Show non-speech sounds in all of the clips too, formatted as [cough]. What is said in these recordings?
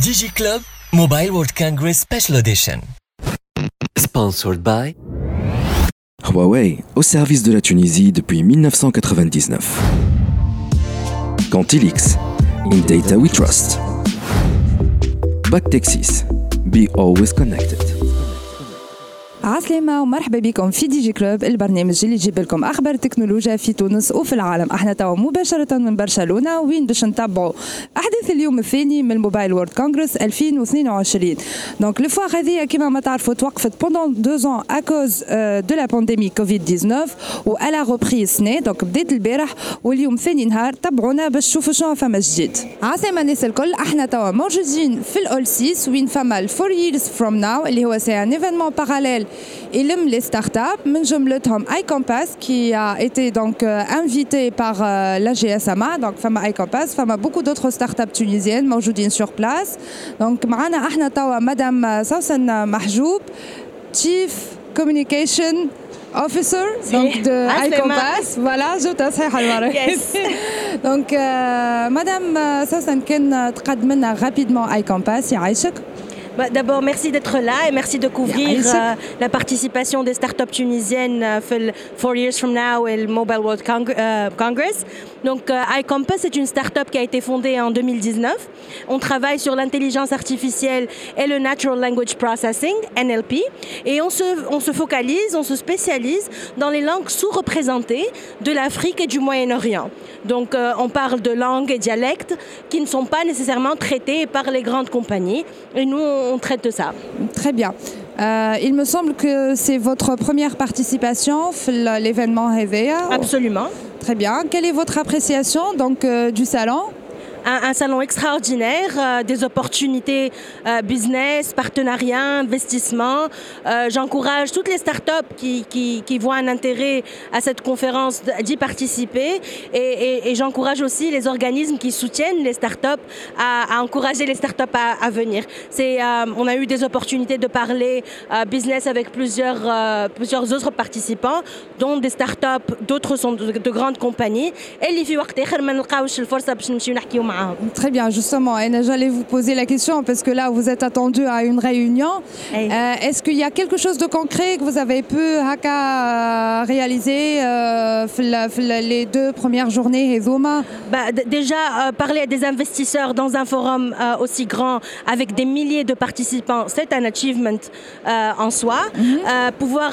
DigiClub Mobile World Congress Special Edition. Sponsored by Huawei, au service de la Tunisie depuis 1999. Cantilix, in data we trust. Back Texas, be always connected. عسلامة ومرحبا بكم في دي جي كلوب البرنامج اللي يجيب لكم أخبار التكنولوجيا في تونس وفي العالم. أحنا توا مباشرة من برشلونة وين باش نتبعوا أحداث اليوم الثاني من الموبايل وورد كونغرس 2022 دونك لو فوار هذه كما ما تعرفوا توقفت بوندون دو زون ا كوز دو لا بانديمي كوفيد 19 و الا روبري السنة دونك بدات البارح واليوم ثاني نهار تبعونا باش تشوفوا شنو فما جديد عسلامة الناس الكل أحنا توا موجودين في الأول 6 وين فما الفور ييرز فروم ناو اللي هو سي ان ايفينمون باراليل ilm les startups من جملتهم iCompass qui a été donc euh, invité par euh, la GSMA donc فما iCompass فما beaucoup d'autres startups tunisiennes موجودين sur place donc معنا احنا توا مدام سوسن محجوب chief communication officer donc de iCompass voilà جو تصحيح المرة [laughs] donc euh, مدام سوسن كان تقدم لنا rapidement iCompass يعيشك bah, D'abord, merci d'être là et merci de couvrir euh, la participation des startups tunisiennes euh, Four Years From Now et le Mobile World Cong euh, Congress. Donc, euh, iCompass est une startup qui a été fondée en 2019. On travaille sur l'intelligence artificielle et le Natural Language Processing, NLP. Et on se, focalise, on se spécialise dans les langues sous-représentées de l'Afrique et du Moyen-Orient. Donc, euh, on parle de langues et dialectes qui ne sont pas nécessairement traités par les grandes compagnies. Et nous, on traite de ça. Très bien. Euh, il me semble que c'est votre première participation à l'événement Hevea. Absolument. Très bien. Quelle est votre appréciation donc, euh, du salon? un, salon extraordinaire, euh, des opportunités euh, business, partenariats, investissements. Euh, j'encourage toutes les startups qui, qui, voient un intérêt à cette conférence d'y participer et, j'encourage aussi les organismes qui soutiennent les startups à, à encourager les startups à, à venir. On a eu des opportunités de parler business avec plusieurs, autres participants, dont des startups, d'autres sont de, grandes compagnies. Et les filles, Très bien, justement. Et j'allais vous poser la question parce que là, vous êtes attendu à une réunion. Euh, est-ce qu'il y a quelque chose de concret que vous avez pu haka, euh, réaliser euh, les deux premières journées et Zoma? Bah, Déjà, parler à des investisseurs dans un forum aussi grand avec des milliers de participants, c'est un achievement en soi. Mhm. Pouvoir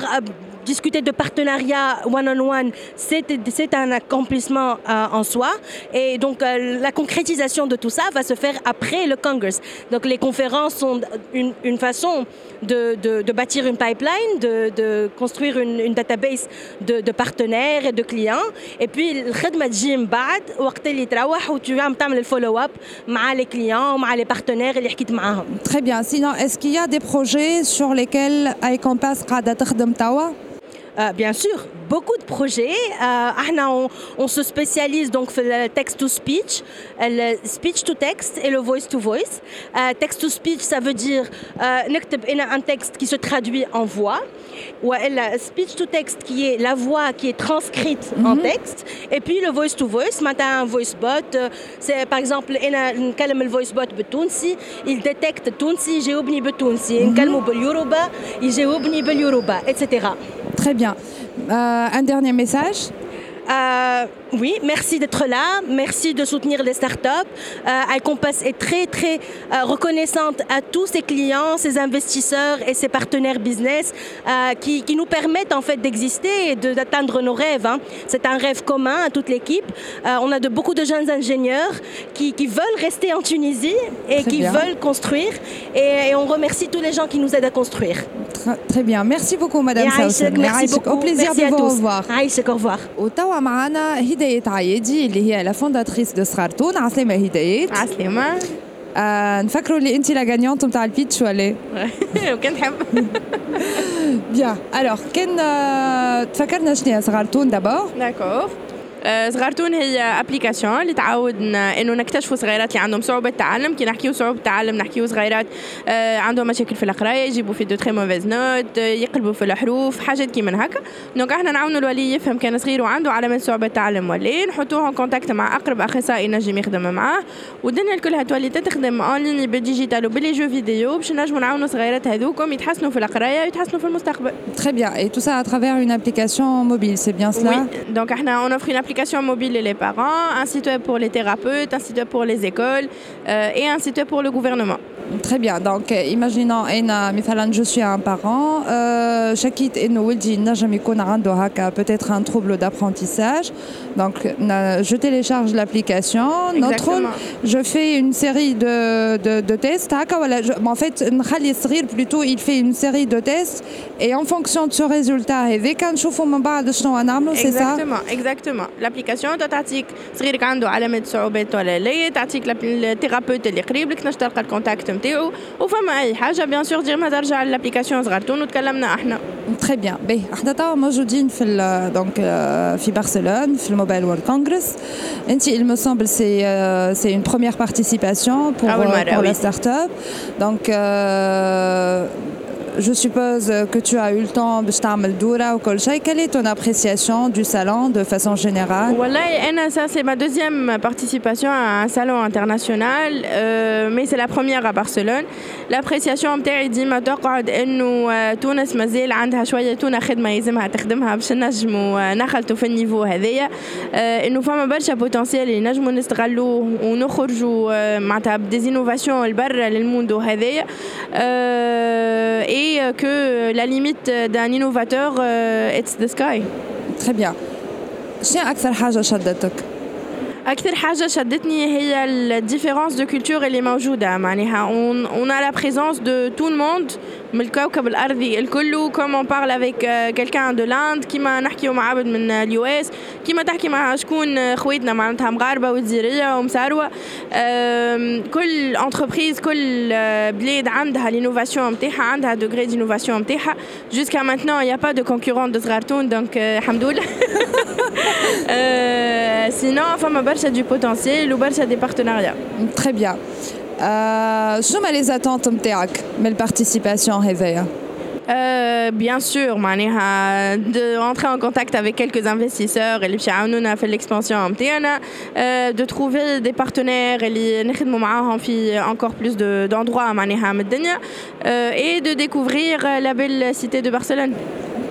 discuter de partenariat one-on-one, c'est un accomplissement euh, en soi. Et donc, euh, la concrétisation de tout ça va se faire après le Congress. Donc, les conférences sont une, façon de, bâtir une pipeline, de, construire une, une database de, partenaires et de clients. Et puis, le jim bad, où tu vas le follow-up avec les clients, avec les partenaires et les Très bien. Sinon, est-ce qu'il y a des projets sur lesquels Iconpass a travaillé euh, bien sûr, beaucoup de projets. Euh, on, se spécialise donc dans le text-to-speech, le euh, speech-to-text et le voice-to-voice. text-to-speech, euh, ça veut dire un texte qui se traduit en voix. Ou le speech-to-text qui est la voix qui est transcrite en mhm. texte. Et puis le voice-to-voice, maintenant un voice-bot, c'est par exemple, le voice-bot il détecte Tunsi, Géobni Tunsi, mhm. Yoruba, Géobni Yoruba, etc. Très bien. Euh, un dernier message euh, oui, merci d'être là. Merci de soutenir les startups. Euh, est très, très euh, reconnaissante à tous ses clients, ses investisseurs et ses partenaires business euh, qui, qui, nous permettent en fait d'exister et d'atteindre nos rêves. Hein. C'est un rêve commun à toute l'équipe. On a de, beaucoup de jeunes ingénieurs qui, qui, veulent rester en Tunisie et qui bien. veulent construire. Et, et, on remercie tous les gens qui nous aident à construire Très, très bien. Merci beaucoup, Madame Saoussan. Merci beaucoup. Au plaisir merci de vous tous. revoir. Aïchek, au revoir. وتوا معنا هداية عيادي اللي هي لا فونداتريس دو صغارتون عسلامة هدايات عسلامة آه نفكروا اللي انت لا غانيونت نتاع البيتش ولا وكان نحب بيان الوغ كان آه تفكرنا شنو هي صغارتون دابور داكور صغارتون هي أبليكاسيون اللي تعودنا إنه نكتشفوا صغيرات اللي عندهم صعوبة تعلم كي نحكيو صعوبة تعلم نحكيو صغيرات عندهم مشاكل في القرايه يجيبوا في دو تري موفيز نوت يقلبوا في الحروف حاجات كيما هكا دونك إحنا نعاونوا الولي يفهم كان صغير وعنده علامات صعوبة تعلم ولا نحطوه كونتاكت مع أقرب أخصائي نجم يخدم معاه والدنيا الكلها تولي تخدم اون ليني بالديجيتال وباللي جو فيديو باش نجموا نعاونوا صغيرات هذوكم يتحسنوا في القرايه ويتحسنوا في المستقبل. Très bien. Et tout ça à travers une application mobile, c'est bien cela Oui. Donc on offre une application mobile et les parents, un site web pour les thérapeutes, un site web pour les écoles euh, et un site web pour le gouvernement. Très bien. Donc, euh, imaginons, je suis un parent. Euh, Chakit et Noeldi n'a jamais connu peut-être un trouble d'apprentissage. Donc, je télécharge l'application. Je fais une série de, de, tests. Ah, en fait, plutôt, il fait une série de tests. Et en fonction de ce résultat, c'est ça Exactement, exactement. L'application, tu as le thérapeute, le contact لا تعطيك الثيرابيوت اللي قريب لك نجم تلقى الكونتاكت نتاعو وفما اي حاجه بيان سور دير ما ترجع للابليكاسيون صغرتون وتكلمنا احنا تري بيان باهي احنا توا موجودين في دونك في برشلونه في الموبايل وورلد كونغرس انت il me semble c'est euh, c'est une première participation pour, أول مرة, pour oui. la start-up donc euh, je suppose que tu as eu le temps باش تعمل دورة وكل شيء. Quelle est ton appréciation du salon de façon générale Voilà, Anna, ça c'est ma deuxième participation à un salon international, euh, mais c'est la première à Barcelone. L'appréciation نتاعي ديما تقعد انه آه، تونس مازال عندها شويه تونه خدمه يلزمها تخدمها باش نجموا نخلطوا في النيفو هذايا آه، انه فما برشا بوتنسيال اللي نجموا نستغلوه ونخرجوا آه، معناتها بديزينوفاسيون لبرا للموندو هذايا آه، et que la limite d'un innovateur euh, it's the sky. Très bien. شنو أكثر حاجة شدتك؟ أكثر حاجة شدتني هي الديفيرونس دو كولتور اللي موجودة معناها on, on a la présence de tout le monde من الكوكب الأرضي الكل on parle avec quelqu'un de l'Inde كيما نحكيو مع عبد من اليو إس كيما تحكي مع شكون خواتنا معناتها مغاربة وجزيرية ومساروة أم، كل انتربريز كل آه، بلاد عندها لينوفاسيون نتاعها عندها دوغري دينوفاسيون نتاعها جوسكا مانتنون يا با دو كونكورون دو صغارتون دونك الحمد لله sinon, فما برشا du potentiel وبرشا des partenariats. Très bien. Euh, شنو هما les attentes نتاعك من البارتيسيباسيون هذايا؟ Euh, bien sûr, معناها de rentrer en contact avec quelques investisseurs اللي باش يعاونونا في l'expansion نتاعنا euh, de trouver des partenaires اللي نخدموا معاهم في encore plus de d'endroits معناها من الدنيا euh, et de découvrir la belle cité de Barcelone.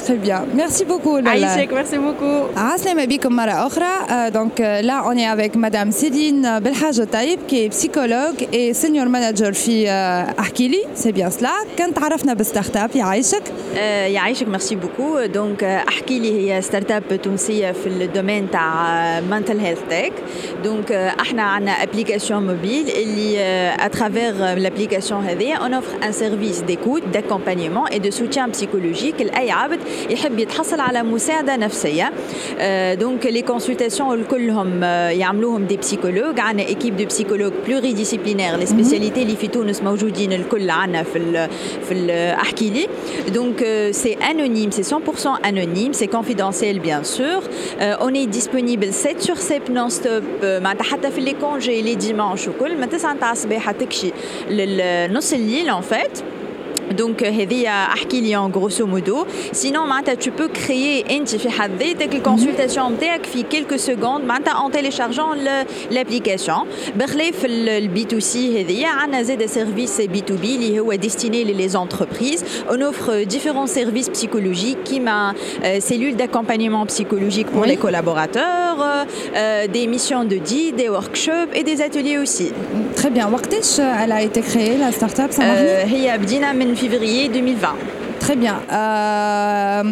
Très bien. Merci beaucoup. Lala. عايشك merci beaucoup. عسلامة بكم مرة أخرى. Euh, donc euh, là, on est avec Madame Céline Belhaj Taïb, qui est psychologue et senior manager في euh, أحكي لي. C'est bien cela. كنت عرفنا بالستارت اب يعيشك. آه، يعيشك ميرسي بوكو دونك آه، احكي لي هي ستارت اب تونسيه في الدومين تاع مانتل هيلث تك دونك آه، احنا عندنا ابليكاسيون موبيل اللي اترافير لابليكاسيون هذه اون اوفر ان سيرفيس ديكوت داكومبانيمون اي دو سوتيان بسيكولوجيك لاي عبد يحب يتحصل على مساعدة نفسية. دونك لي كونسلتاسيون كلهم آه، يعملوهم دي بسيكولوج عندنا ايكيب دو بسيكولوج بلوري ديسيبلينير لي سبيسياليتي اللي في تونس موجودين الكل عندنا في الـ في احكي لي. دونك سي انونيم سي 100% انونيم سي كونفيدونسيال بيان سور اوني ديسپونيبل 7 سور 7 نون ستوب معناتها حتى في لي كونجي لي ديمانش وكل. من 9 تاع الصباح تكشي للنص الليل ان فيت Donc هذه احكي لي en grosso modo sinon معناتها tu peux créer انت في حد ذاتك الكونسلتاسيون نتاعك في quelques secondes معناتها en téléchargeant l'application بخلاف البي تو سي هذه عندنا زاد سيرفيس بي تو بي اللي هو ديستيني للي entreprises on offre différents services psychologiques كيما euh, cellules d'accompagnement psychologique pour Oui. les collaborateurs euh, des missions de guide des workshops et des ateliers aussi très bien. Waqtish, elle a été créée, la start-up, ça euh, Abdina, en février 2020. Très bien. Euh,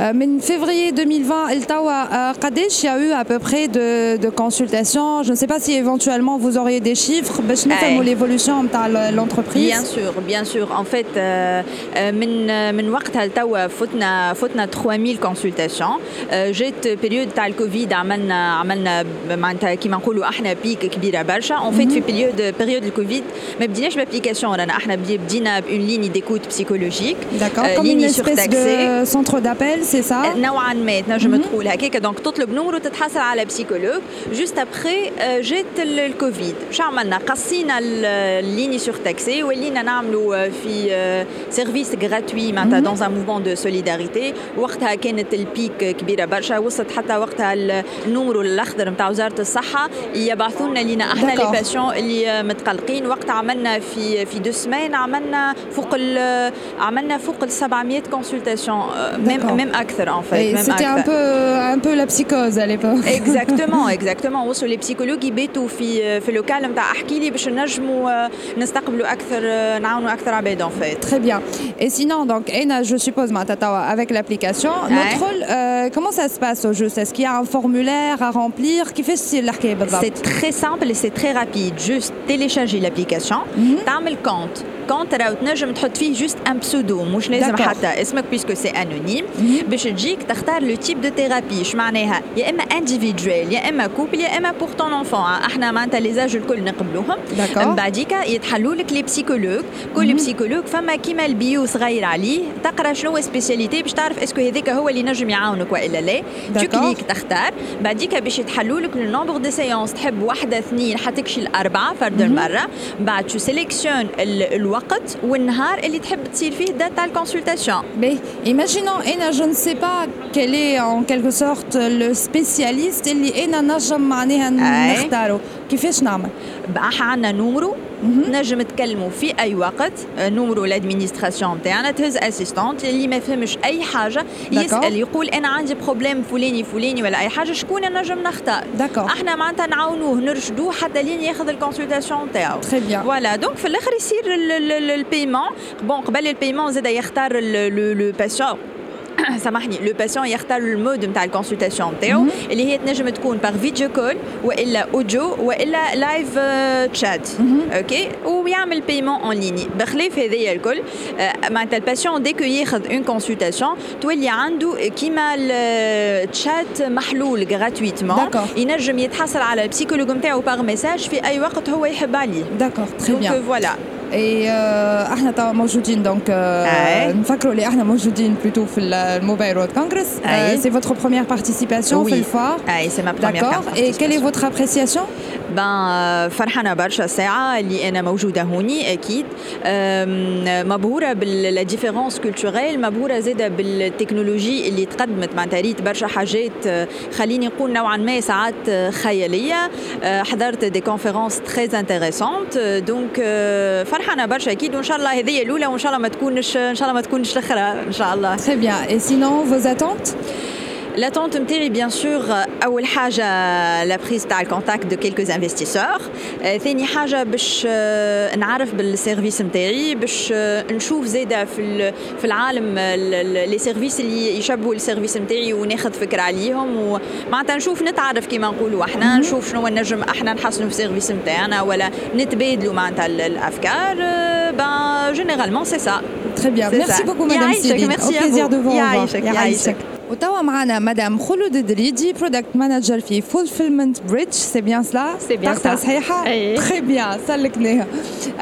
من février 2020 التوا euh, قداش il y a eu à peu près de, de consultations Je ne sais pas si éventuellement vous auriez des chiffres باش نفهموا أي. l'évolution نتاع l'entreprise. Bien sûr, bien sûr. En fait, euh, euh, من من وقتها لتوا فتنا فتنا 3000 كونسلتاسيون جات بيريود تاع الكوفيد عملنا عملنا معناتها كيما نقولوا احنا بيك كبيره برشا اون فيت في بيريود بيريود الكوفيد ما بديناش بابليكاسيون رانا احنا بدي- بدينا بون ليني ديكوت بسيكولوجيك D'accord. Euh, Comme une ligne espèce surtaxée. de centre d'appel, سي سا نوعا ما تنجم تقول هكاك دونك تطلب نمر وتتحصل على بسيكولوج جوست ابخي جات الكوفيد شو عملنا قصينا الليني سور تاكسي ولينا نعملوا في سيرفيس غراتوي معناتها دون ان موفمون دو سوليداريتي وقتها كانت البيك كبيره برشا وصلت حتى وقتها النمر الاخضر نتاع وزاره الصحه يبعثوا لنا لينا إحنا لي باسيون اللي متقلقين وقت عملنا في في دو سمان عملنا فوق عملنا فوق ال 700 كونسلتاسيون ميم ميم اكثر ان فيت سيتي ان بو ان بو لا بسيكوز ا ليبوك اكزاكتومون [laughs] [laughs] اكزاكتومون وصلوا لي بسيكولوج يباتوا في في لوكال نتاع احكي لي باش نجموا نستقبلوا اكثر نعاونوا اكثر عباد ان فيت Très bien. Et sinon, donc, Ena, je suppose, Matatawa, avec l'application, ouais. notre rôle, euh, comment ça se passe au juste Est-ce qu'il y a un formulaire à remplir Qui fait ce C'est très simple et c'est très rapide. Juste télécharger l'application, mm -hmm. تعمل compte. كونت راهو تنجم تحط فيه جوست ان بسودو مش لازم حتى اسمك بيسكو سي انونيم باش تجيك تختار لو تيب دو ثيرابي اش معناها يا اما انديفيدوال يا اما كوبل يا اما بور طون انفون إحنا معناتها لي زاج الكل نقبلوهم من بعديك يتحلوا لك لي بسيكولوج كل بسيكولوج فما كيما البيو صغير عليه تقرا شنو سبيسياليتي باش تعرف اسكو هذاك هو اللي نجم يعاونك والا لا تو كليك تختار بعديك باش يتحلوا لك لو نومبر دو سيونس تحب واحدة اثنين حتكشي الاربعه فرد المره بعد تو سيليكسيون الوقت والنهار اللي تحب تصير فيه دات تاع الكونسلتاسيون بي ايماجينون أنا جو نسي با كيل اي ان كيلكو سورت لو سبيسياليست اللي أنا نجم معناها نختارو كيفاش نعمل؟ إحنا عندنا نومرو نجم تكلموا في أي وقت. نومرو الادمينستراسيون نتاعنا تهز اسيستونت اللي ما فهمش أي حاجة يسأل يقول أنا عندي بروبليم فلاني فلاني ولا أي حاجة شكون نجم نختار؟ داكور إحنا معناتها نعاونوه نرشدوه حتى لين ياخذ الكونسلتاسيون نتاعو. تري بيان فوالا دونك في الآخر يصير البيمون بون قبل البيمون زاد يختار لو باسيون [clears throat] سامحني لو باسيون يختار المود نتاع الكونسلتاسيون نتاعو اللي هي تنجم تكون باغ فيديو كول والا اوديو والا لايف تشات اوكي ويعمل بايمون اون ليني بخلاف هذايا الكل معناتها الباسيون ديكو ياخذ اون كونسلتاسيون تولي عنده كيما التشات محلول غراتويتمون ينجم يتحصل على البسيكولوج نتاعو باغ ميساج في اي وقت هو يحب عليه داكور تري بيان فوالا اي احنا توا موجودين دونك نفكروا اللي احنا موجودين بلوتو في الموبايل وورد كونغرس سي فوتر بروميير بارتيسيباسيون في الفار اي سي ما بروميير D'accord. Et quelle est votre appréciation بان فرحانه برشا ساعة اللي أنا موجودة هوني أكيد. مبهورة بالديفيرونس كولتوريل مبهورة زادة بالتكنولوجي اللي تقدمت معناتها. ريت برشا حاجات خليني نقول نوعا ما ساعات خيالية. حضرت دي كونفيرونس تري انتريسونت دونك فرحانه برشا أكيد. وإن شاء الله هذه الأولى وإن شاء الله ما تكونش إن شاء الله ما تكونش الأخرى إن شاء الله. Très bien. Et sinon, vos attentes? L'attente نتاعي bien sûr أول حاجة la prise تاع الكونتاكت دو كيلكوز انفستيسور ثاني حاجة باش نعرف بالسيرفيس نتاعي باش نشوف زادة في في العالم لي سيرفيس اللي يشبهوا السيرفيس نتاعي وناخذ فكرة عليهم ومعناتها نشوف نتعرف كيما نقولوا احنا نشوف شنو نجم احنا نحسنوا في السيرفيس نتاعنا ولا نتبادلوا معناتها الأفكار ben généralement c'est ça. Très bien. Merci beaucoup Madame Sylvie. Merci Au plaisir de vous revoir. وتوا معنا مدام خلود الدريدي برودكت مانجر في فولفيلمنت بريدج سي بيان سلا سي بيان سا صحيحة؟ تري بيان سلكناها.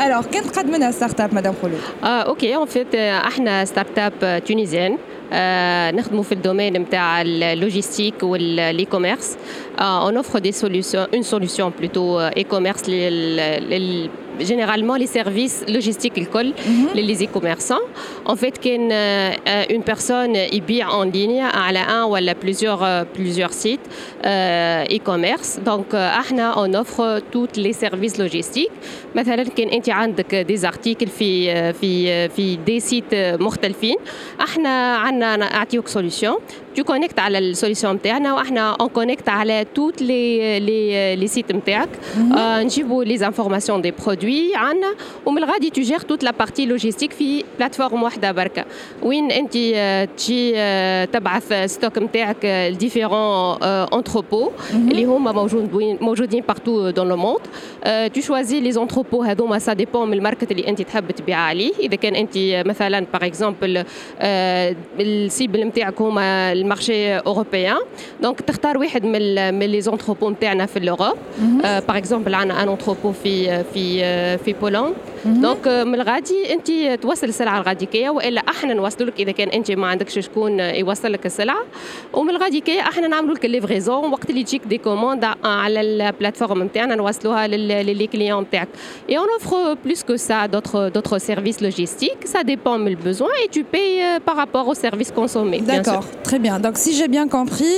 الوغ كان تقدم لنا ستارت اب مدام خلود؟ آه أوكي. اون فيت إحنا ستارت اب تونيزيان آه نخدموا في الدومين نتاع اللوجيستيك والاي كوميرس اون اوفر دي سوليوشن اون سوليوشن بلوتو اي كوميرس لل généralement les services logistiques ils collent mhm. les e-commerçants en fait qu'une euh, une personne y en ligne à un ou à plusieurs euh, plusieurs sites euh, e-commerce. Donc on offre tous les services logistiques. مثلا كان انت عندك des articles في في في دي سيت مختلفين احنا عندنا نعطيوك سوليوشن tu connectes على السوليسيون نتاعنا واحنا اون كونكت على توت لي لي لي سيت نتاعك نجيبوا لي انفورماسيون دي برودوي عندنا ومن الغادي تجير توت لا بارتي لوجيستيك في بلاتفورم واحده بركه وين انت تجي تبعث ستوك نتاعك لديفيرون انتروبو اللي هما موجودين موجودين بارتو دون لو موند تو شوازي لي انتروبو هذوما سا ديبون من الماركت اللي انت تحب تبيع عليه. إذا كان انت مثلا باغ اكزومبل السيبل نتاعك هما المارشي أوروبيان. دونك تختار واحد من من لي زونتروبو نتاعنا في الأوروب. باغ اكزومبل عندنا ان انتروبو في في في بولندا دونك من الغادي انت توصل السلعه الغاديكيه والا احنا نوصلوا لك اذا كان انت ما عندكش شكون يوصل لك السلعه ومن الغاديكيه احنا نعملوا لك الليفريزون وقت اللي تجيك دي كوموند على البلاتفورم نتاعنا نوصلوها للي كليون نتاعك et on offre plus que ça d'autres d'autres services logistiques ça dépend du besoin et tu payes par rapport au service consommé d'accord très bien donc si j'ai bien compris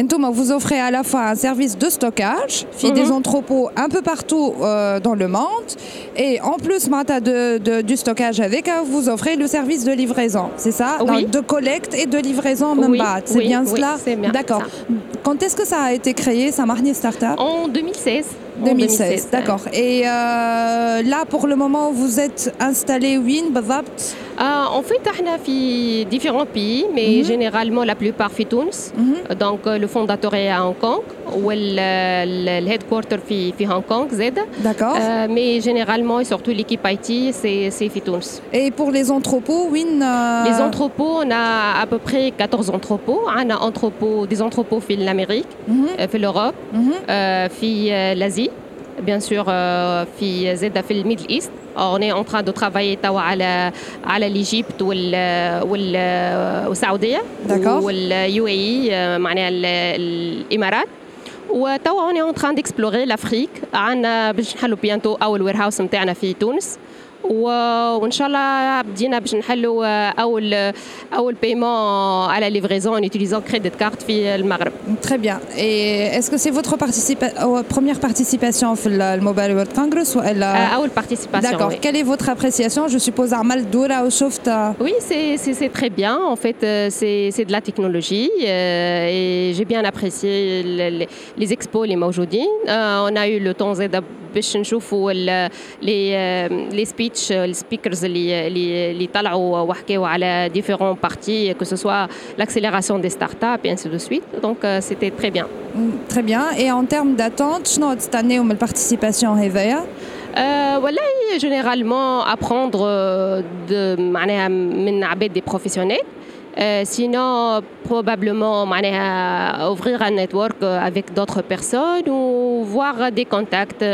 Entoma vous offrez à la fois un service de stockage puis mm -hmm. des entrepôts un peu partout euh, dans le monde et en plus de, de, du stockage avec vous offrez le service de livraison c'est ça oui. De collecte et de livraison même oui, c'est oui, bien cela d'accord. quand est-ce que ça a été créé ça marque startup? En 2016 2016 d'accord et euh, là pour le moment vous êtes installé Win بالضبط euh, en fait احنا في différents pays mais mm -hmm. généralement la plupart في تونس mm -hmm. donc le fondateur est à Hong Kong والهيدكوارتر في في هونغ كونغ زاد d'accord euh, mais généralement et surtout l'équipe IT c'est c'est في تونس et pour les entrepôts Win euh... les entrepôts on a à peu près 14 entrepôts on a entrepôts des entrepôts في l'Amérique mm -hmm. في l'Europe mm -hmm. في l'Asie Bien sûr في زاد في الميدل إيست. On est en train de travailler توا على على l'Égypte وال وال والسعودية واليو إي معناها الإمارات. وتوا on est en train d'explorer l'Afrique. عندنا باش نحلوا بيانتو أول وير هاوس نتاعنا في تونس. وان شاء الله بدينا باش نحلوا اول اول بايمون على ليفريزون en utilisant crédit carte في المغرب. Très bien. Et est-ce que c'est votre participa première participation في الموبايل وورد كونغرس ولا اول participation. D'accord. Oui. Quelle est votre appréciation Je suppose عمل دورة وشفت Oui, c'est c'est très bien. En fait, c'est c'est de la technologie euh, et j'ai bien apprécié les, les expos les موجودين. Euh, on a eu le temps زاد باش نشوفوا les les speech السبيكرز اللي اللي اللي طلعوا وحكاوا على ديفيرون بارتي que ce soit l'accélération des startups et ainsi de suite. Donc euh, c'était très bien. Très bien. Et en termes d'attente, شنو تستناو من البارتيسيباسيون هذايا؟ أه والله جينيرالمون ابروندر de معناها من عباد دي بروفيسيونيل Euh, sinon, probablement, معناها, ouvrir un network avec d'autres personnes ou voir des contacts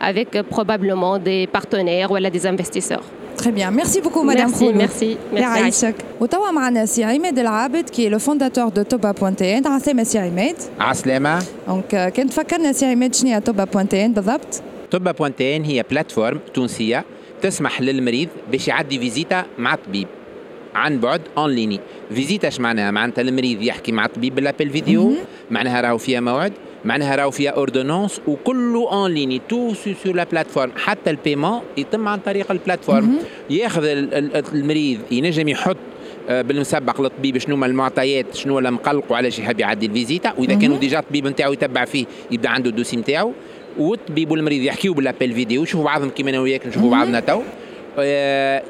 avec probablement des partenaires ou des investisseurs. Très bien. Merci beaucoup, Madame Merci, Khouloud. merci. merci يعيشك. وتوا معنا سي عماد العابد qui est le fondateur de Toba.tn. عسلامة سي عماد. عسلامة. دونك كان تفكرنا سي عماد شنو هي Toba.tn بالضبط؟ Toba.tn هي بلاتفورم تونسية تسمح للمريض باش يعدي فيزيتا مع الطبيب عن بعد اون ليني فيزيتا اش معناها؟ معناتها المريض يحكي مع الطبيب بالابل فيديو. معناها راهو فيها موعد معناها راهو فيها اوردونونس وكله اون ليني تو سور لا بلاتفورم حتى البيمون يتم عن طريق البلاتفورم ياخذ المريض ينجم يحط بالمسبق للطبيب شنو المعطيات شنو ولا مقلق وعلاش يحب يعدي الفيزيتا. وإذا كانوا ديجا الطبيب نتاعو يتبع فيه يبدأ عنده الدوسي نتاعو. والطبيب والمريض يحكيوا بالأبل فيديو. يشوفوا بعضهم كيما أنا وياك نشوفوا بعضنا تو.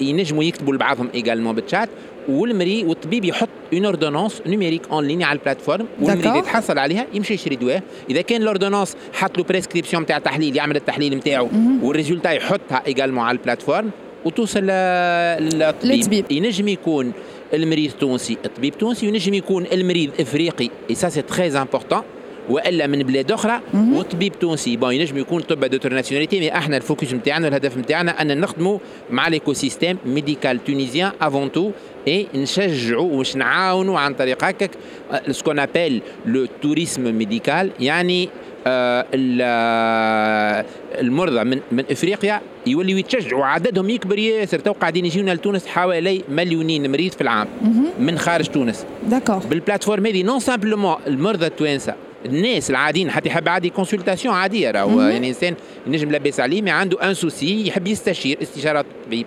ينجموا يكتبوا لبعضهم ايجالمون بالشات والمري والطبيب يحط اون اوردونونس نيميريك اون ليني على البلاتفورم والمريض يتحصل عليها يمشي يشري دواء إذا كان الاوردونونس حط له بريسكريبسيون نتاع تحليل يعمل التحليل نتاعو والريزولتا يحطها ايجالمون على البلاتفورم وتوصل للطبيب. ينجم يكون المريض تونسي الطبيب تونسي وينجم يكون المريض إفريقي. اي سا سي تري امبورتون وإلا من بلاد أخرى وطبيب تونسي. بون ينجم يكون طب دوتر ناسيوناليتي مي إحنا الفوكس نتاعنا الهدف نتاعنا أن نخدموا مع ليكو سيستيم ميديكال تونيزيان افون تو اي نشجعوا ومش نعاونوا عن طريق هكاك سكون ابل لو توريزم ميديكال يعني آه المرضى من من إفريقيا يوليوا يتشجعوا عددهم يكبر ياسر. تو قاعدين يجيونا لتونس حوالي مليونين مريض في العام من خارج تونس. داكور بالبلاتفورم هذه نون سامبلومون المرضى التوانسة الناس العاديين حتى يحب عادي كونسلتاسيون عاديه راهو يعني انسان ينجم لاباس عليه ما عنده ان سوسي يحب يستشير استشاره الطبيب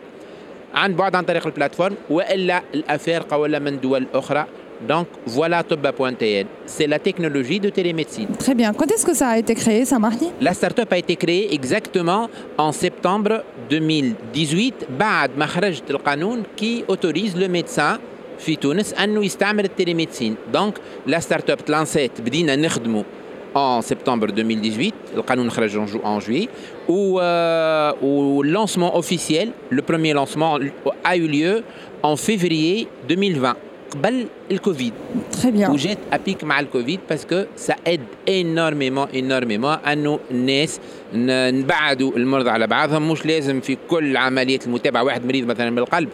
عن بعد عن طريق البلاتفورم والا الافارقه ولا من دول اخرى Donc voilà Toba.tn. C'est la technologie de télémédecine. Très bien. Quand est-ce que ça a été créé, ça Marty La start-up a été créée exactement en septembre 2018 بعد ما خرجت القانون qui autorise le médecin في تونس أنه يستعمل التليميدسين دونك لا ستارت أب تلانسيت بدينا نخدموا en septembre 2018 القانون خرج en juillet. où euh, le lancement officiel le premier lancement a eu lieu en février 2020 قبل الكوفيد. Très bien. وجات ابيك مع الكوفيد باسكو سا اد انورميمون انورميمون انه الناس نبعدوا المرضى على بعضهم. مش لازم في كل عملية المتابعة. واحد مريض مثلا من القلب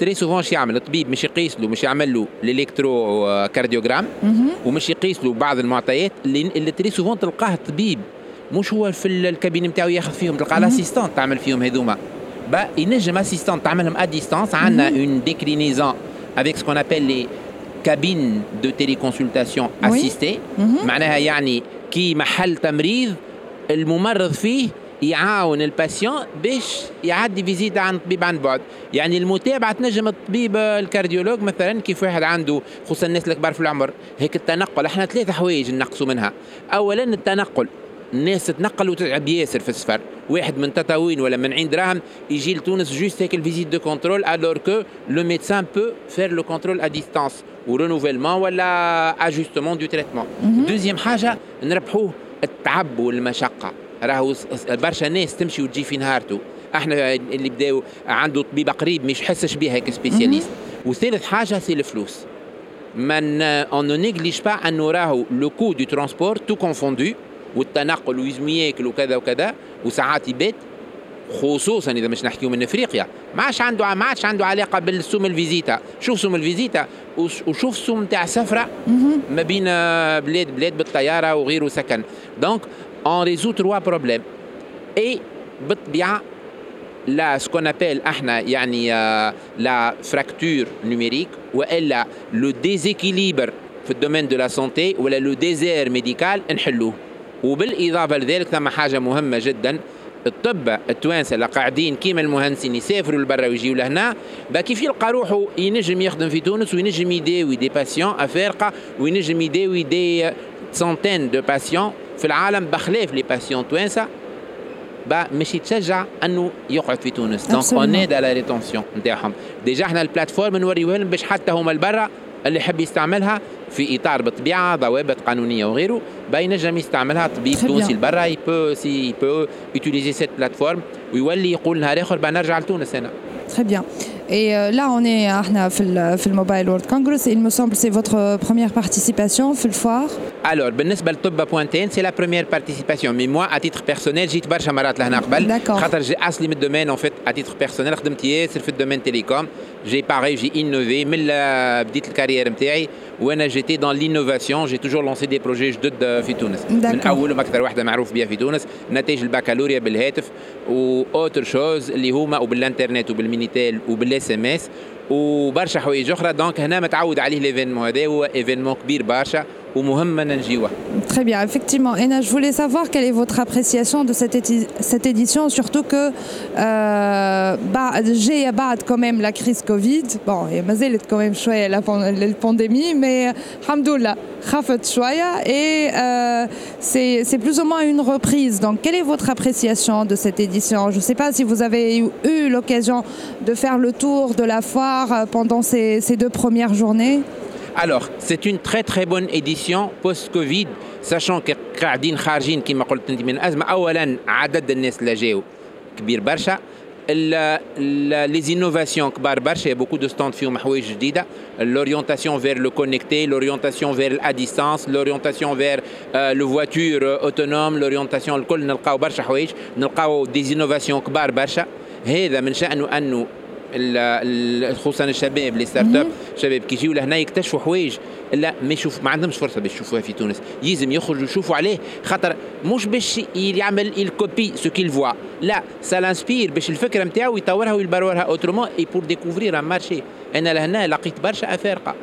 تري سوفون شو يعمل الطبيب مش يقيس له مش يعمل له الإلكترو كارديوجرام ومش يقيس له بعض المعطيات اللي, اللي تري سوفون تلقاه الطبيب مش هو في ال- الكابين نتاعو ياخذ فيهم تلقى الاسيستون تعمل فيهم هذوما. با ينجم اسيستون تعملهم ا ديستانس عندنا اون ديكلينيزون ce qu'on appelle les cabines de téléconsultation Oui. assistée معناها يعني كي محل تمريض الممرض فيه يعاون الباسيون باش يعدي فيزيتا عن طبيب عن بعد. يعني المتابعة تنجم الطبيب الكارديولوج مثلا كيف واحد عنده خصوصا الناس الكبار في العمر هيك التنقل إحنا ثلاثة حوايج نقصوا منها. اولا التنقل الناس تتنقل وتتعب ياسر في السفر. واحد من تطاوين ولا من عين دراهم يجي لتونس جوست هيك الفيزيت دو كنترول الور كو لو ميدسان بو فير لو كنترول ا ديستانس ورونوفيلمون ولا اجوستمون دو تريتمون دوزيام حاجة نربحوه التعب والمشقة. راهو برشا ناس تمشي وتجي في نهارته إحنا اللي بداو عنده طبيب قريب مش يحسش بها كسبيسياليست وثالث حاجة سي الفلوس ما ن- on ne néglige pas أنه راهو لو كو دو ترونسبور تو كونفوندو والتنقل ويزم ياكل وكذا وكذا وساعات يبات خصوصا إذا مش نحكيو من إفريقيا. ما عادش عنده ما عادش عنده علاقة بالسوم الفيزيتا. شوف سوم الفيزيتا وش- وشوف سوم تاع سفرة ما بين آه، بلاد بلاد بالطيارة وغيره سكن دونك اون ريزو تروا بروبليم اي بالطبيعه لا سكون ابل إحنا يعني لا فراكتور نوميريك والا لو ديزيكيليبر في الدومين دو لا سونتي ولا لو ديزير ميديكال نحلوه وبالاضافه لذلك ثم حاجة مهمه جدا الطب التوانسة اللي قاعدين كيما المهندسين يسافروا لبرا ويجيوا لهنا. كيف يلقى روحه؟ ينجم يخدم في تونس وينجم يداوي دي باسيون افارقه وينجم يداوي دي سنتين دو باسيون في العالم بخلاف لي باسيون توانسه با مش يتشجع إنه يقعد في تونس دونك. اون ايد على ريتونسيون نتاعهم ديجا إحنا البلاتفورم نوريوها لهم باش حتى هما البرا اللي يحب يستعملها في إطار بالطبيعة ضوابط قانونية وغيره با ينجم يستعملها طبيب تونسي. البرا يبو سي يبو يوتيليزي سيت بلاتفورم ويولي يقول نهار آخر با نرجع لتونس أنا Très bien. Et euh, là, on est احنا في ال- في الموبايل وورد كونغرس. Il me semble c'est votre première participation في الفوار. الور بالنسبه لطب بوانتين سي لا بروميير بارتيسيباسيون مي موا اتيتر بيرسونيل جيت برشا مرات لهنا قبل D'accord. خاطر جي اصلي من الدومين اون فيت اتيتر بيرسونيل خدمت ياسر في الدومين تيليكوم جي باغي جي انوفي من بديت الكارير نتاعي وأنا جيتي دون لينوفاسيون جي توجور لونسي دي بروجي جدد في تونس من. اولهم أكثر واحدة معروف بها في تونس نتائج البكالوريا بالهاتف واوتر شوز اللي هما وبالانترنت وبالمينيتيل وبالاس ام اس وبرشا حوايج أخرى دونك هنا متعود عليه ليفينمون هذا هو ايفينمون كبير برشا Très bien, effectivement. Ena, je voulais savoir quelle est votre appréciation de cette, cette édition, surtout que j'ai euh, quand même la crise Covid. Bon, et Mazel est quand même chouette la, pandémie, mais Hamdoullah, Khafet Chouaya, et euh, c'est plus ou moins une reprise. Donc, quelle est votre appréciation de cette édition? Je ne sais pas si vous avez eu l'occasion de faire le tour de la foire euh, pendant ces, ces deux premières journées. Alors, c'est une très très bonne édition post-Covid, sachant que قاعدين خارجين كما قلت انت من الازمه اولا عدد الناس اللي جاوا كبير برشا لي انوفاسيون كبار برشا beaucoup de stands فيهم حوايج جديده l'orientation vers le connecté l'orientation vers à distance l'orientation vers euh, le voiture euh, autonome l'orientation الكل نلقاو برشا حوايج نلقاو دي انوفاسيون كبار برشا هذا من شأنه أنه ال- ال- خصوصا الشباب لي ستارت اب شباب كي يجيو لهنا يكتشفوا حوايج لا ما يشوف ما عندهمش فرصه باش يشوفوها في تونس يلزم يخرجوا يشوفوا عليه خاطر مش باش يعمل الكوبي سو كيل فوا لا سا لانسبير باش الفكره نتاعو يطورها ويبرورها اوترومون اي بور ديكوفرير ان مارشي انا لهنا لقيت برشا افارقه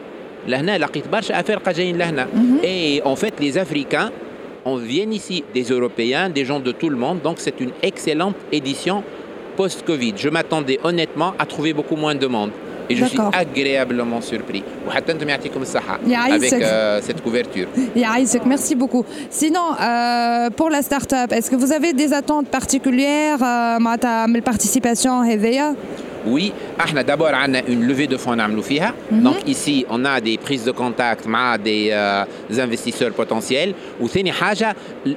لهنا لقيت برشا افارقه جايين لهنا اي اون فيت لي افريكان on vient ici des Européens, des gens de tout le monde, donc c'est une excellente édition post-Covid, je m'attendais honnêtement à trouver beaucoup moins de demandes. Et je suis agréablement surpris. Avec euh, cette couverture. Merci beaucoup. Sinon, euh, pour la start-up, est-ce que vous avez des attentes particulières euh, à la participation à Oui, احنا d'abord عندنا une levée de fonds نعملوا فيها. Donc ici on a des prises de contact مع des, euh, des investisseurs potentiels. وثاني حاجة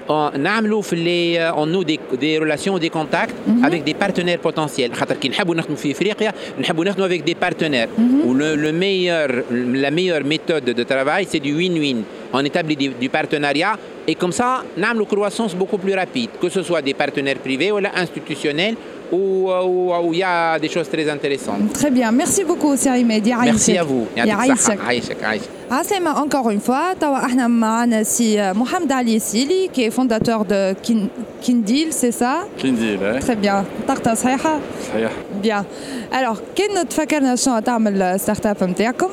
on- نعملوا في les on noue des, des relations des contacts avec des partenaires potentiels. خاطر كي نحبوا نخدموا في افريقيا نحبوا نخدموا avec des partenaires. Ou le, le meilleur la meilleure méthode de travail c'est du win-win. On établit du, du partenariat et comme ça نعملوا croissance beaucoup plus rapide que ce soit des partenaires privés ou institutionnels où où- où il y a des choses très intéressantes. Très bien, merci beaucoup سي عماد يعيشك Merci à vous. يعطيك يعيشك الصحة. عايشك عايشك. عسلامة encore une fois توا احنا معنا سي محمد علي سيلي qui est fondateur de Kin- Kindil c'est ça كنديل ايه Très bien طاقتها صحيحة صحيح Bien. Alors, كان تفكرنا شنو تعمل ستارت اب نتاعكم؟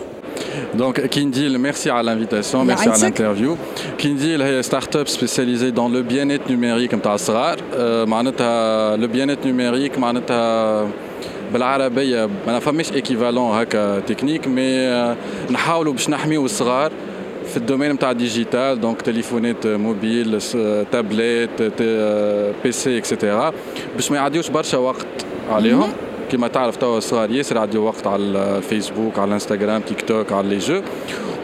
Donc Kindil, merci à l'invitation, merci à يعيشك. l'interview. Kindil est une start-up spécialisée dans le bien-être numérique نتاع الصغار. آه، معناتها le bien-être numérique معناتها بالعربية ما فماش ايكيفالون هكا تكنيك مي آه، نحاولوا باش نحميو الصغار في الدومين نتاع الديجيتال دونك تليفونات موبيل س- تابلت ت- آه، بي سي اكسيتيرا باش ما يعديوش برشا وقت عليهم كما تعرف توا الصغار ياسر يعديو وقت على الفيسبوك على الانستغرام تيك توك على لي جو.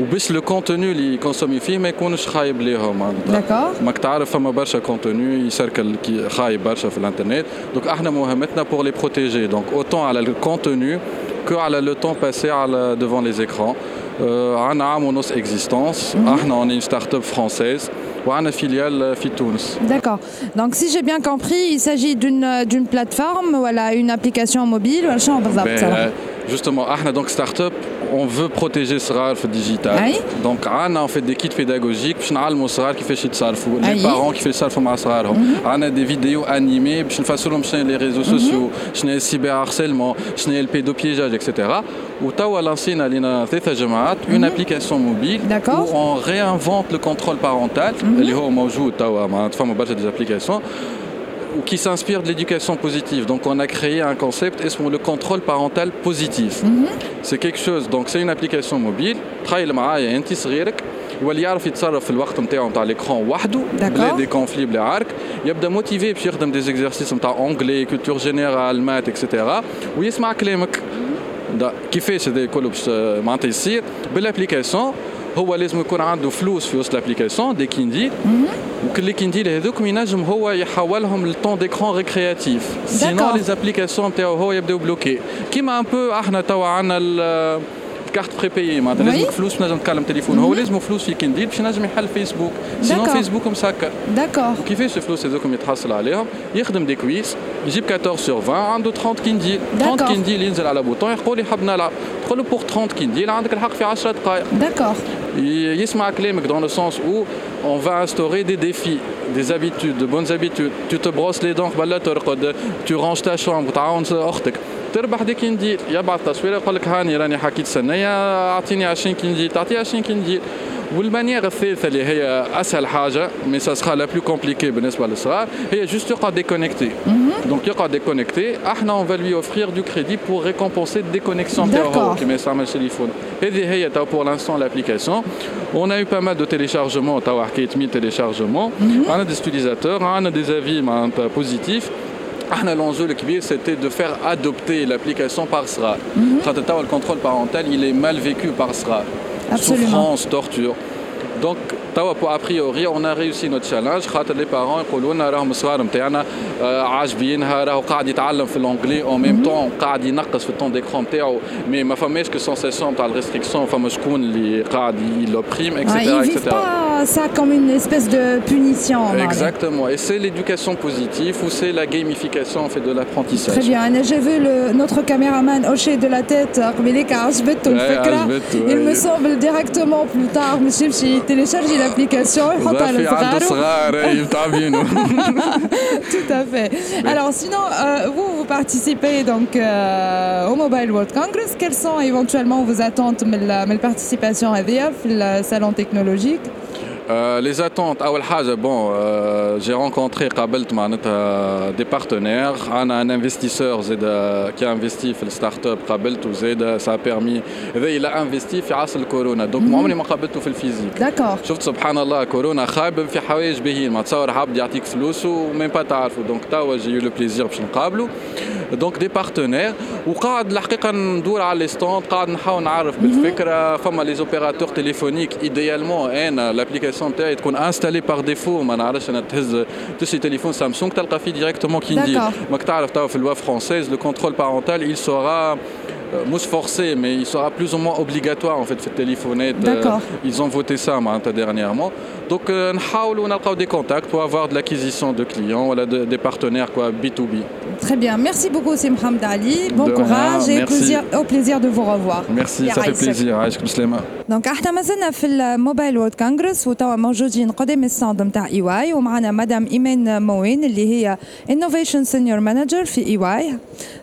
وباش لو كونتوني اللي يكونسومي فيه ما يكونش خايب ليهم. معناتها D'accord. ماك تعرف فما برشا كونتوني يسركل خايب برشا في الانترنت دونك إحنا مهمتنا بور لي بروتيجي دونك اوتون على الكونتوني كو على لو تون باسي على les écrans. آه، عندنا عام ونص اكزيستونس إحنا اون ستارت اب فرونسيز وعندنا فيليال في تونس D'accord. Donc, si j'ai bien compris, il s'agit d'une d'une plateforme, voilà, une application mobile, ولا شنو بالضبط صراحة؟ justement احنا دونك ستارت اب on veut protéger الصغار في الديجيتال أي. دونك عندنا en fait des kits pédagogiques باش نعلموا الصغار كيفاش يتصرفوا أي. لي بارون كيفاش يتصرفوا مع صغارهم عندنا دي فيديو انيمي باش نفسروا لهم شنو لي ريزو سوسيو شنو هي السيبر هارسيلمون شنو هي البيدو بيجاج اكسيتيرا وتوا لانسينا لينا ثلاثه جماعات اون ابليكاسيون موبيل D'accord. où on réinvente le contrôle parental اللي هو موجود توا معناتها فما برشا دي ابليكاسيون ou qui s'inspire de l'éducation positive. Donc on a créé un concept, اسمه le contrôle parental positif. C'est quelque chose, donc c'est une application mobile, تخيل معايا انت صغيرك واللي يعرف يتصرف في الوقت نتاعو نتاع ليكرون وحده D'accord. بلا دي كونفلي بلا عرك يبدا موتيفي باش يخدم دي زيكزارسيس نتاع اونجلي كولتور جينيرال مات اكسيتيرا ويسمع كلامك دا كيفاش هذا كله باش آه، معناتها يصير بالابليكاسيون هو لازم يكون عنده فلوس في وسط الابليكاسيون دي كيندي. وكل كينديل هذوكم ينجم هو يحولهم للطون ديكرون ريكرياتيف سينو. لي زابليكاسيون نتاعو هو يبداو بلوكي كيما ان بو إحنا توا عندنا ال- الكارت بري بايي معناتها Oui. لازمك فلوس باش نجم تكلم تليفون هو لازم فلوس في كينديل باش ينجم يحل فيسبوك سينو D'accord. فيسبوك مسكر D'accord. كيفاش الفلوس هذوكم يتحصل عليهم يخدم دي كويس يجيب 14 سور 20 عنده 30 كينديل 30 D'accord. كينديل ينزل على بوطون يقول يحب نلعب تقول له بور 30 كينديل عندك الحق في 10 دقائق D'accord. Il يسمع كلامك dans le sens où on va instaurer des défis, des habitudes, de bonnes habitudes. Tu te brosses les dents قبل لا ترقد, tu ranges ta chambre, تعاون اختك. تربح دي كينديل يبعث تصويره يقول لك هاني راني حكيت سنية اعطيني 20 كينديل تعطيه 20 كينديل والمانيير الثالثه اللي هي اسهل حاجه مي سا سخا لا بلو كومبليكي بالنسبه للصغار هي جوست يقعد ديكونيكتي دونك يقعد ديكونيكتي احنا اون va lui offrir du crédit pour récompenser الديكونيكسيون نتاعو هو D'accord. كيما يستعمل التليفون هذه هي تو pour l'instant l'application on a eu pas mal de téléchargements توا حكايه 1000 téléchargements عندنا des utilisateurs عندنا des avis معناتها positifs احنا L'enjeu le c'était de faire adopter l'application par SRA. Mhm. Le contrôle parental, il est mal vécu par SRA. Absolument. Souffrance, torture. Donc, توا a priori on a réussi notre challenge خاطر les parents يقولوا لنا راهم الصغار نتاعنا آه، عاجبينها راهو قاعد يتعلم في الانجلي او ميم طون قاعد ينقص في الطون ديكرون نتاعو مي ما فماش كو سونساسيون نتاع الريستريكسيون فما شكون اللي قاعد يلوبريم Ouais, اكسيتيرا ils vivent اكسيتيرا pas ça comme une espèce de punition. معناها. Exactement. Et c'est l'éducation positive ou c'est la gamification en fait de Très l'apprentissage. bien. أنا j'ai vu le, notre caméraman hocher de la tête قبيليك عجبته Ouais, الفكرة. عجبته, Il me ouais. semble directement plus tard مش يمشي يتيليشارجي l'application, [laughs] Tout à fait. Alors sinon, euh, vous, vous participez donc euh, au Mobile World Congress. Quelles sont éventuellement vos attentes de la participation à VIAF, le salon technologique? Euh, les attentes اول حاجه bon euh, j'ai rencontré قابلت معناتها des partenaires انا un investisseur زاد qui a investi في الستارت اب قابلته زاد ça a permis هذا il a investi في عصر الكورونا دونك ما عمري ما قابلته في الفيزيك D'accord. شفت سبحان الله كورونا خايب في حوايج باهيين ما تصور عبد يعطيك فلوس ومين با تعرفوا دونك توا جي لو بليزير باش نقابلو دونك دي بارتنير وقاعد الحقيقه ندور على لي ستوند قاعد نحاول نعرف بالفكره فما لي زوبيراتور تليفونيك ايديالمون انا لابليكاسيون تاعي تكون انستالي بار ديفو ما نعرفش انا تهز تشري تليفون سامسونج تلقى فيه ديريكتومون كي ندير ماك تعرف توا في اللوا فرونسيز لو كونترول بارونتال il sera mousse forcée, mais il sera plus ou moins obligatoire en fait في التليفونات. Ils ont voté ça dernièrement. Donc نحاولوا نلقاو des contacts pour avoir de l'acquisition de clients, voilà, de, des partenaires quoi, B2B. Très bien, merci beaucoup Sim Hamd Ali. Bon de courage rien, et plaisir, au plaisir de vous revoir. Merci, ça fait plaisir. عايشك بسلامة. دونك احنا ما زلنا في الموبايل وورد كونغرس وتوا موجودين قدام الستاند نتاع اي واي ومعنا مدام ايمان موين اللي هي انوفيشن سينيور مانجر في اي واي.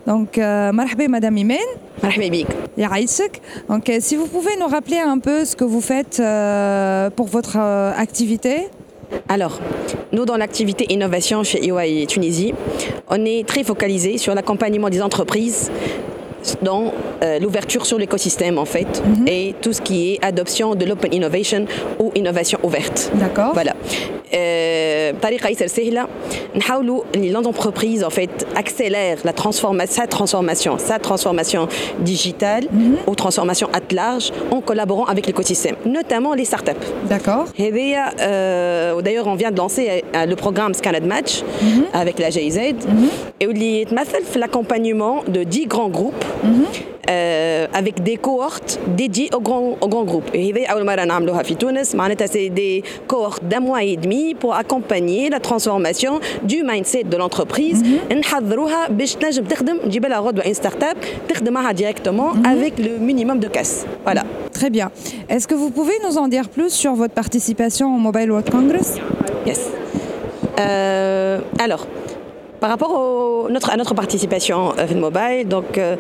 دونك مرحبا مدام ايمان. مرحبا بك. يعيشك. Donc si vous pouvez nous rappeler un peu ce que vous faites euh, pour votre euh, activité. Alors, nous, dans l'activité innovation chez EY Tunisie, on est très focalisé sur l'accompagnement des entreprises dans euh, l'ouverture sur l'écosystème en fait mm -hmm. et tout ce qui est adoption de l'open innovation ou innovation ouverte. D'accord. Voilà. بطريقه ياسر سهله نحاولوا ان لونتربريز en fait accélère la transformation sa transformation sa transformation digitale mm -hmm. ou transformation at large en collaborant avec l'écosystème notamment les startups d'accord هذيا euh, d'ailleurs on vient de lancer euh, le programme Scanad Match mm -hmm. avec la GIZ mm -hmm. et اللي يتمثل في l'accompagnement de 10 grands groupes euh, avec des cohortes dédiées aux grands, aux grands groupes. Et c'est des cohortes d'un mois et demi pour accompagner la transformation du mindset de l'entreprise. une start-up directement avec le minimum de casse. Voilà. Très bien. Est-ce que vous pouvez nous en dire plus sur votre participation au Mobile World Congress Yes. Euh, alors, par rapport au, notre, à notre participation à Mobile, donc euh,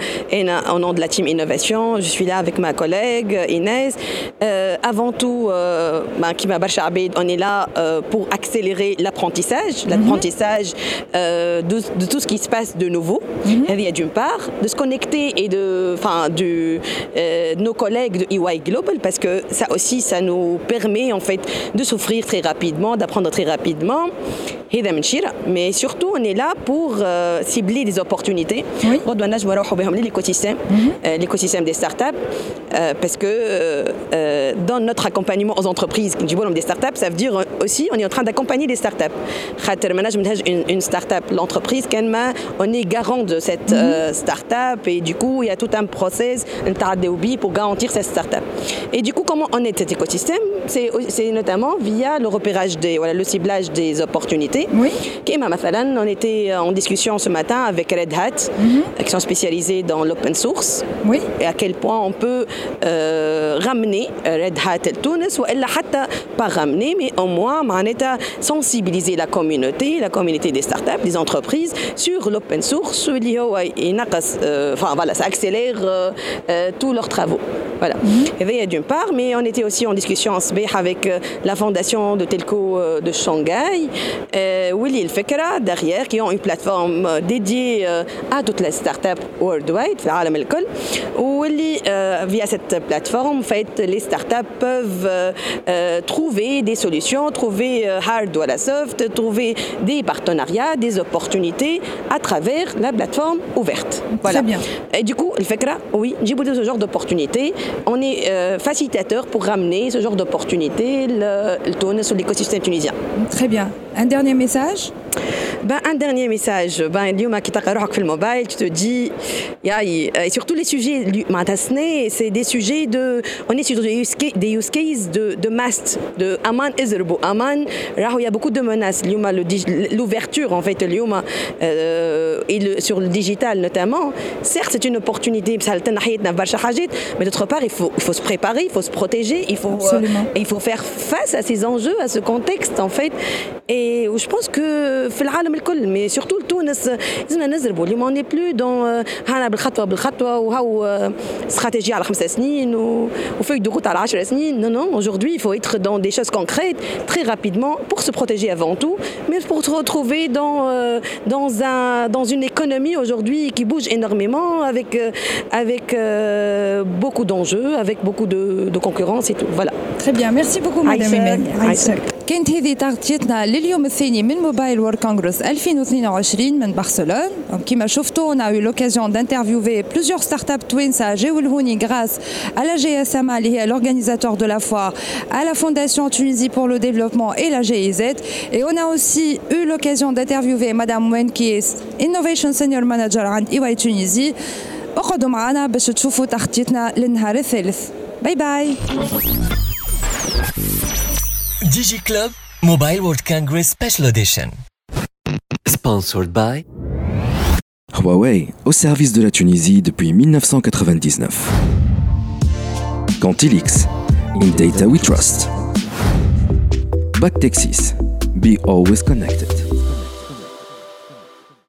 au nom de la team innovation, je suis là avec ma collègue Inès. Euh, avant tout, euh, Kima Barchabed, on est là euh, pour accélérer l'apprentissage, -hmm. l'apprentissage de, de, tout ce qui se passe de nouveau. Mm -hmm. D'une part, de se connecter et de, enfin, de, nos collègues de EY Global, parce que ça aussi, ça nous permet en fait de s'offrir très rapidement, d'apprendre très rapidement. Mais surtout, on est là pour euh, cibler des opportunités. Oui. l'écosystème, mm -hmm. l'écosystème des startups, euh, parce que dans notre accompagnement aux entreprises, des startups, ça veut dire aussi on est en train d'accompagner les startups. Une, une startup, l'entreprise, on est garant de cette -hmm. startup et du coup il y a tout un process pour garantir cette startup. Et du coup, comment on est cet écosystème? C'est notamment via le repérage des, voilà, le ciblage des opportunités. Oui. On était en discussion ce matin avec Red Hat, mm -hmm. qui sont spécialisés dans l'open source. Oui. Et à quel point on peut euh, ramener Red Hat et Tunis, ou elle pas ramener, mais au moins sensibiliser la communauté, la communauté des startups, des entreprises sur l'open source. Enfin voilà, ça accélère euh, euh, tous leurs travaux. Voilà. Mm -hmm. d'une part, mais on était aussi en discussion avec la fondation de Telco de Shanghai, Willy El Fekra, derrière, qui ont une plateforme dédiée à toutes les startups worldwide, où via cette plateforme, en fait, les startups peuvent euh, trouver des solutions, trouver hard ou la soft, trouver des partenariats, des opportunités à travers la plateforme ouverte. Voilà. Très bien. Et du coup, El Fekra, oui, j'ai de ce genre d'opportunités. On est euh, facilitateur pour ramener ce genre d'opportunités, le, le tourne sur l'écosystème tunisien. Très bien. Un dernier message? Ben, un dernier message, ben, le mobile, tu te dis, et surtout les sujets, c'est des sujets de, on est sur des use, cases de, mast, de Aman Ezerbo. Aman, il y a beaucoup de menaces. L'ouverture, en fait, euh, sur le digital notamment, certes, c'est une opportunité, mais d'autre part, il faut, se préparer, il faut se protéger, euh, il faut, faire face à ces enjeux, à ce contexte, en fait. Et je pense que, mais surtout le Tunis, on n'est plus dans, euh, stratégie à 5 snin ou, feuille de route à la 10 snin. Non, non, aujourd'hui, il faut être dans des choses concrètes très rapidement pour se protéger avant tout, mais pour se retrouver dans, euh, dans, un, dans une économie aujourd'hui qui bouge énormément avec, euh, avec euh, beaucoup d'enjeux, avec beaucoup de, de, concurrence et tout. Voilà. Très bien, merci beaucoup, madame. كانت هذه تغطيتنا لليوم الثاني من موبايل وورد كونغرس 2022 من برشلونه كما شفتوا on a eu l'occasion d'interviewer plusieurs startups توانسه جاوا لهوني grâce à la GSMA اللي هي l'organisateur de la foire à la Fondation Tunisie pour le développement et la GIZ et on a aussi eu l'occasion d'interviewer madame Wen qui est Innovation Senior Manager عند EY Tunisie اقعدوا معنا باش تشوفوا تغطيتنا للنهار الثالث باي باي DigiClub Mobile World Congress Special Edition. Sponsored by Huawei, au service de la Tunisie depuis 1999. Cantilix, in data we trust. Back Texas, be always connected.